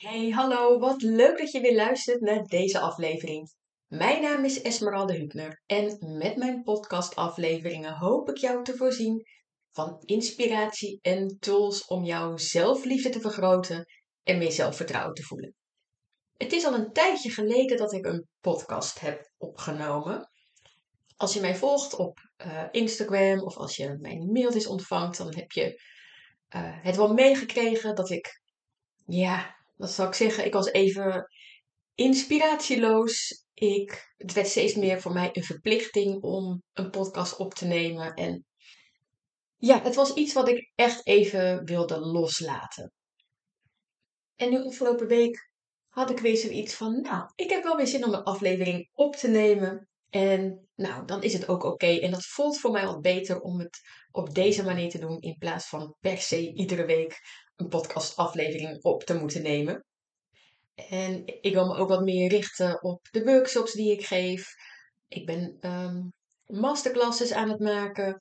Hey, hallo, wat leuk dat je weer luistert naar deze aflevering. Mijn naam is Esmeralda Hübner en met mijn podcastafleveringen hoop ik jou te voorzien van inspiratie en tools om jouw zelfliefde te vergroten en meer zelfvertrouwen te voelen. Het is al een tijdje geleden dat ik een podcast heb opgenomen. Als je mij volgt op uh, Instagram of als je mijn mailtjes ontvangt, dan heb je uh, het wel meegekregen dat ik, ja, dat zou ik zeggen, ik was even inspiratieloos. Ik, het werd steeds meer voor mij een verplichting om een podcast op te nemen. En ja, het was iets wat ik echt even wilde loslaten. En nu afgelopen week had ik weer zoiets van, nou, ik heb wel weer zin om een aflevering op te nemen. En nou, dan is het ook oké. En dat voelt voor mij wat beter om het op deze manier te doen in plaats van per se iedere week een podcastaflevering op te moeten nemen. En ik wil me ook wat meer richten op de workshops die ik geef. Ik ben um, masterclasses aan het maken.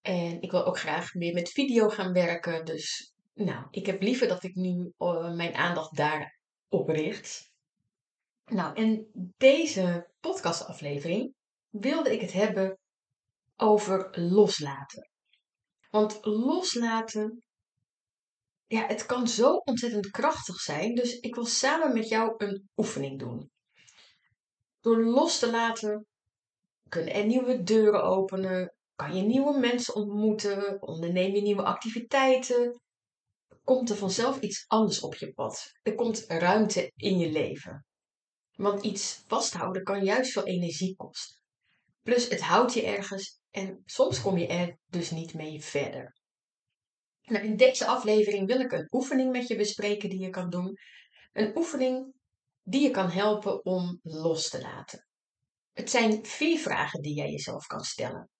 En ik wil ook graag meer met video gaan werken. Dus nou, ik heb liever dat ik nu uh, mijn aandacht daarop richt. Nou, en deze podcastaflevering wilde ik het hebben over loslaten. Want loslaten, ja, het kan zo ontzettend krachtig zijn. Dus ik wil samen met jou een oefening doen. Door los te laten kunnen er nieuwe deuren openen, kan je nieuwe mensen ontmoeten, onderneem je nieuwe activiteiten, komt er vanzelf iets anders op je pad. Er komt ruimte in je leven. Want iets vasthouden kan juist veel energie kosten. Plus het houdt je ergens en soms kom je er dus niet mee verder. Nou, in deze aflevering wil ik een oefening met je bespreken die je kan doen. Een oefening die je kan helpen om los te laten. Het zijn vier vragen die jij jezelf kan stellen.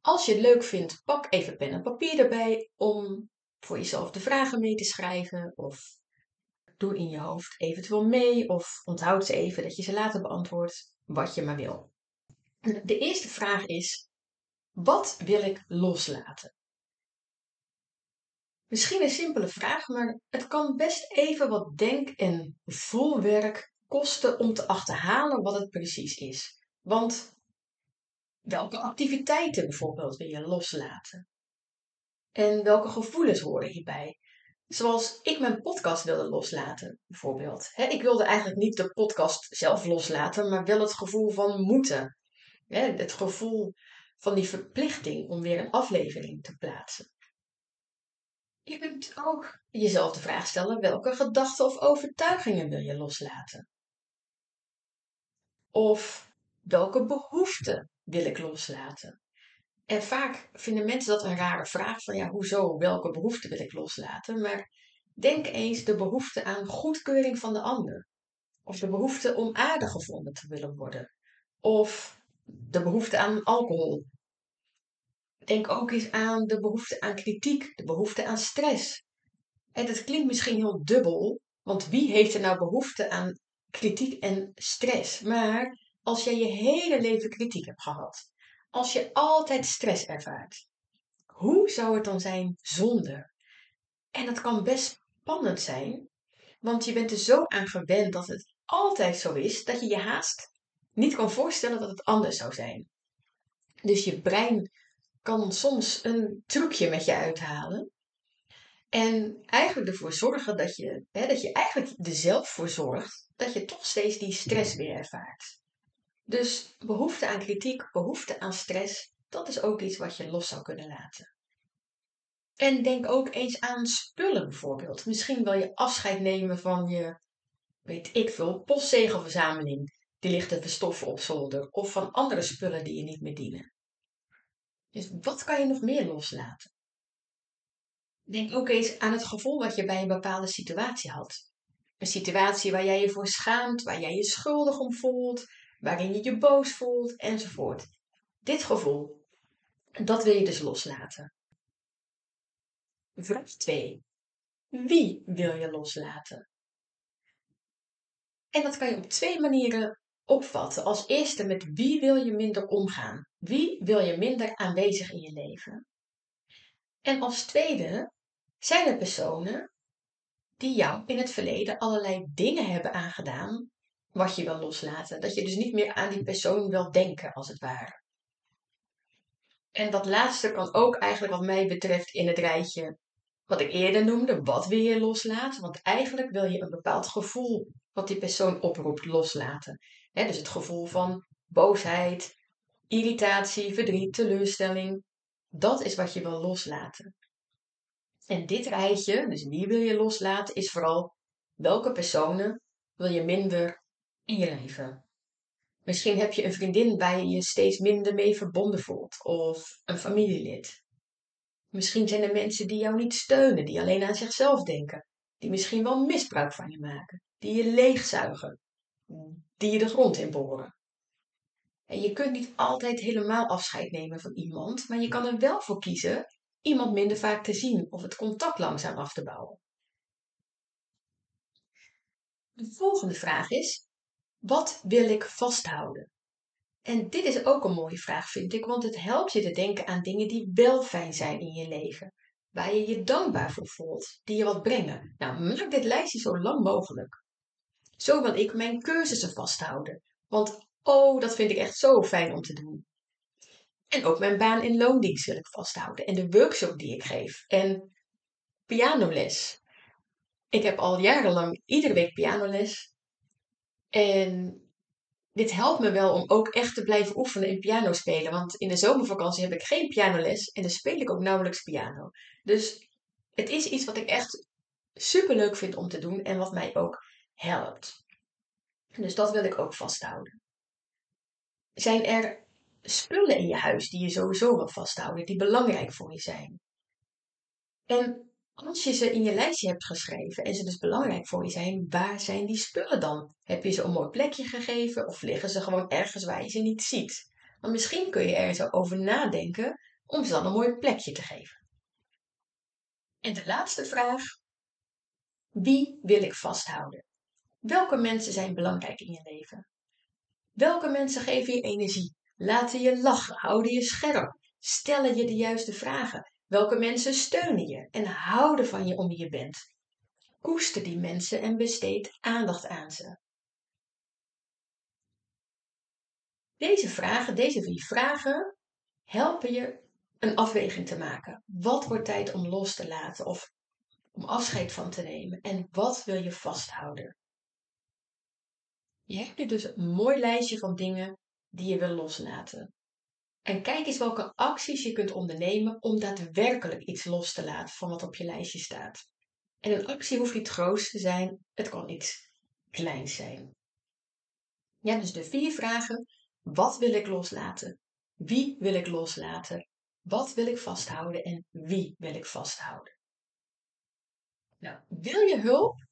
Als je het leuk vindt, pak even pen en papier erbij om voor jezelf de vragen mee te schrijven. Of doe in je hoofd eventueel mee of onthoud ze even dat je ze later beantwoordt, wat je maar wil. De eerste vraag is: wat wil ik loslaten? Misschien een simpele vraag, maar het kan best even wat denk- en voelwerk kosten om te achterhalen wat het precies is. Want welke activiteiten bijvoorbeeld wil je loslaten? En welke gevoelens horen hierbij? Zoals ik mijn podcast wilde loslaten, bijvoorbeeld. ik wilde eigenlijk niet de podcast zelf loslaten, maar wel het gevoel van moeten. het gevoel van die verplichting om weer een aflevering te plaatsen. Je kunt ook jezelf de vraag stellen: welke gedachten of overtuigingen wil je loslaten? Of welke behoeften wil ik loslaten? En vaak vinden mensen dat een rare vraag van ja, hoezo, welke behoeften wil ik loslaten? Maar denk eens de behoefte aan goedkeuring van de ander. Of de behoefte om aardig gevonden te willen worden. Of de behoefte aan alcohol. Denk ook eens aan de behoefte aan kritiek, de behoefte aan stress. En dat klinkt misschien heel dubbel, want wie heeft er nou behoefte aan kritiek en stress? Maar als jij je hele leven kritiek hebt gehad, als je altijd stress ervaart, hoe zou het dan zijn zonder? En dat kan best spannend zijn, want je bent er zo aan gewend dat het altijd zo is dat je je haast niet kan voorstellen dat het anders zou zijn. Dus je brein kan soms een trucje met je uithalen. En eigenlijk ervoor zorgen dat je, hè, dat je eigenlijk er zelf voor zorgt dat je toch steeds die stress weer ervaart. Dus behoefte aan kritiek, behoefte aan stress, dat is ook iets wat je los zou kunnen laten. En denk ook eens aan spullen bijvoorbeeld. Misschien wil je afscheid nemen van je, weet ik veel, postzegelverzameling. Die ligt te verstoffen op zolder. Of van andere spullen die je niet meer dienen. Dus wat kan je nog meer loslaten? Denk ook eens aan het gevoel wat je bij een bepaalde situatie had. Een situatie waar jij je voor schaamt, waar jij je schuldig om voelt, waarin je je boos voelt enzovoort. Dit gevoel, dat wil je dus loslaten. Vraag 2. Wie wil je loslaten? En dat kan je op twee manieren opvatten. Als eerste met wie wil je minder omgaan? Wie wil je minder aanwezig in je leven? En als tweede zijn er personen die jou in het verleden allerlei dingen hebben aangedaan wat je wil loslaten. Dat je dus niet meer aan die persoon wil denken, als het ware. En dat laatste kan ook eigenlijk, wat mij betreft, in het rijtje wat ik eerder noemde, wat wil je loslaten? Want eigenlijk wil je een bepaald gevoel wat die persoon oproept loslaten. Dus het gevoel van boosheid, irritatie, verdriet, teleurstelling. Dat is wat je wil loslaten. En dit rijtje, dus wie wil je loslaten, is vooral welke personen wil je minder in je leven. Misschien heb je een vriendin waar je je steeds minder mee verbonden voelt, of een familielid. Misschien zijn er mensen die jou niet steunen, die alleen aan zichzelf denken, die misschien wel misbruik van je maken, die je leegzuigen, die je de grond in boren. En je kunt niet altijd helemaal afscheid nemen van iemand, maar je kan er wel voor kiezen iemand minder vaak te zien of het contact langzaam af te bouwen. De volgende vraag is: wat wil ik vasthouden? En dit is ook een mooie vraag, vind ik, want het helpt je te denken aan dingen die wel fijn zijn in je leven, waar je je dankbaar voor voelt, die je wat brengen. Nou, maak dit lijstje zo lang mogelijk. Zo wil ik mijn cursussen vasthouden, want oh, dat vind ik echt zo fijn om te doen. En ook mijn baan in loondienst wil ik vasthouden en de workshop die ik geef en pianoles. Ik heb al jarenlang iedere week pianoles en dit helpt me wel om ook echt te blijven oefenen in piano spelen. Want in de zomervakantie heb ik geen pianoles en dan speel ik ook nauwelijks piano. Dus het is iets wat ik echt super leuk vind om te doen en wat mij ook helpt. Dus dat wil ik ook vasthouden. Zijn er spullen in je huis die je sowieso wil vasthouden, die belangrijk voor je zijn? En als je ze in je lijstje hebt geschreven en ze dus belangrijk voor je zijn, waar zijn die spullen dan? Heb je ze een mooi plekje gegeven of liggen ze gewoon ergens waar je ze niet ziet? Want misschien kun je er zo over nadenken om ze dan een mooi plekje te geven. En de laatste vraag. Wie wil ik vasthouden? Welke mensen zijn belangrijk in je leven? Welke mensen geven je energie? Laten je lachen, houden je scherp, stellen je de juiste vragen, Welke mensen steunen je en houden van je om wie je bent? Koester die mensen en besteed aandacht aan ze. Deze vragen, deze vier vragen, helpen je een afweging te maken. Wat wordt tijd om los te laten of om afscheid van te nemen? En wat wil je vasthouden? Je hebt dus een mooi lijstje van dingen die je wil loslaten. En kijk eens welke acties je kunt ondernemen om daadwerkelijk iets los te laten van wat op je lijstje staat. En een actie hoeft niet groot te zijn, het kan iets kleins zijn. Ja, dus de vier vragen. Wat wil ik loslaten? Wie wil ik loslaten? Wat wil ik vasthouden en wie wil ik vasthouden? Nou, wil je hulp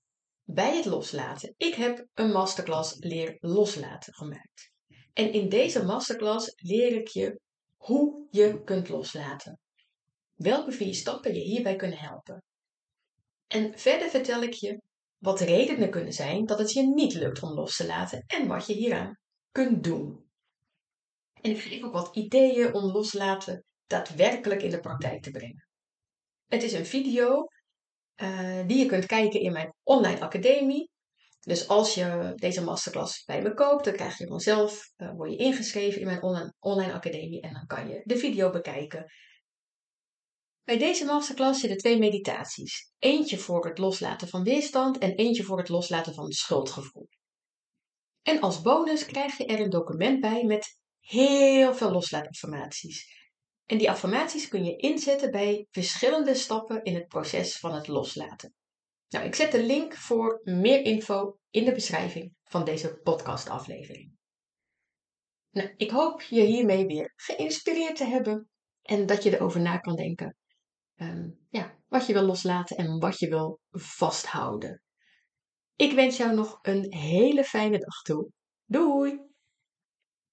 bij het loslaten? Ik heb een masterclass leer loslaten gemaakt. En in deze masterclass leer ik je hoe je kunt loslaten. Welke vier stappen je hierbij kunnen helpen. En verder vertel ik je wat redenen kunnen zijn dat het je niet lukt om los te laten en wat je hieraan kunt doen. En ik geef ook wat ideeën om loslaten daadwerkelijk in de praktijk te brengen. Het is een video uh, die je kunt kijken in mijn online academie. Dus als je deze masterclass bij me koopt, dan krijg je vanzelf, uh, word je ingeschreven in mijn online, online academie en dan kan je de video bekijken. Bij deze masterclass zitten twee meditaties. Eentje voor het loslaten van weerstand en eentje voor het loslaten van schuldgevoel. En als bonus krijg je er een document bij met heel veel loslaataffirmaties. En die affirmaties kun je inzetten bij verschillende stappen in het proces van het loslaten. Nou, ik zet de link voor meer info in de beschrijving van deze podcastaflevering. Nou, ik hoop je hiermee weer geïnspireerd te hebben en dat je erover na kan denken. Um, ja, wat je wil loslaten en wat je wil vasthouden. Ik wens jou nog een hele fijne dag toe. Doei!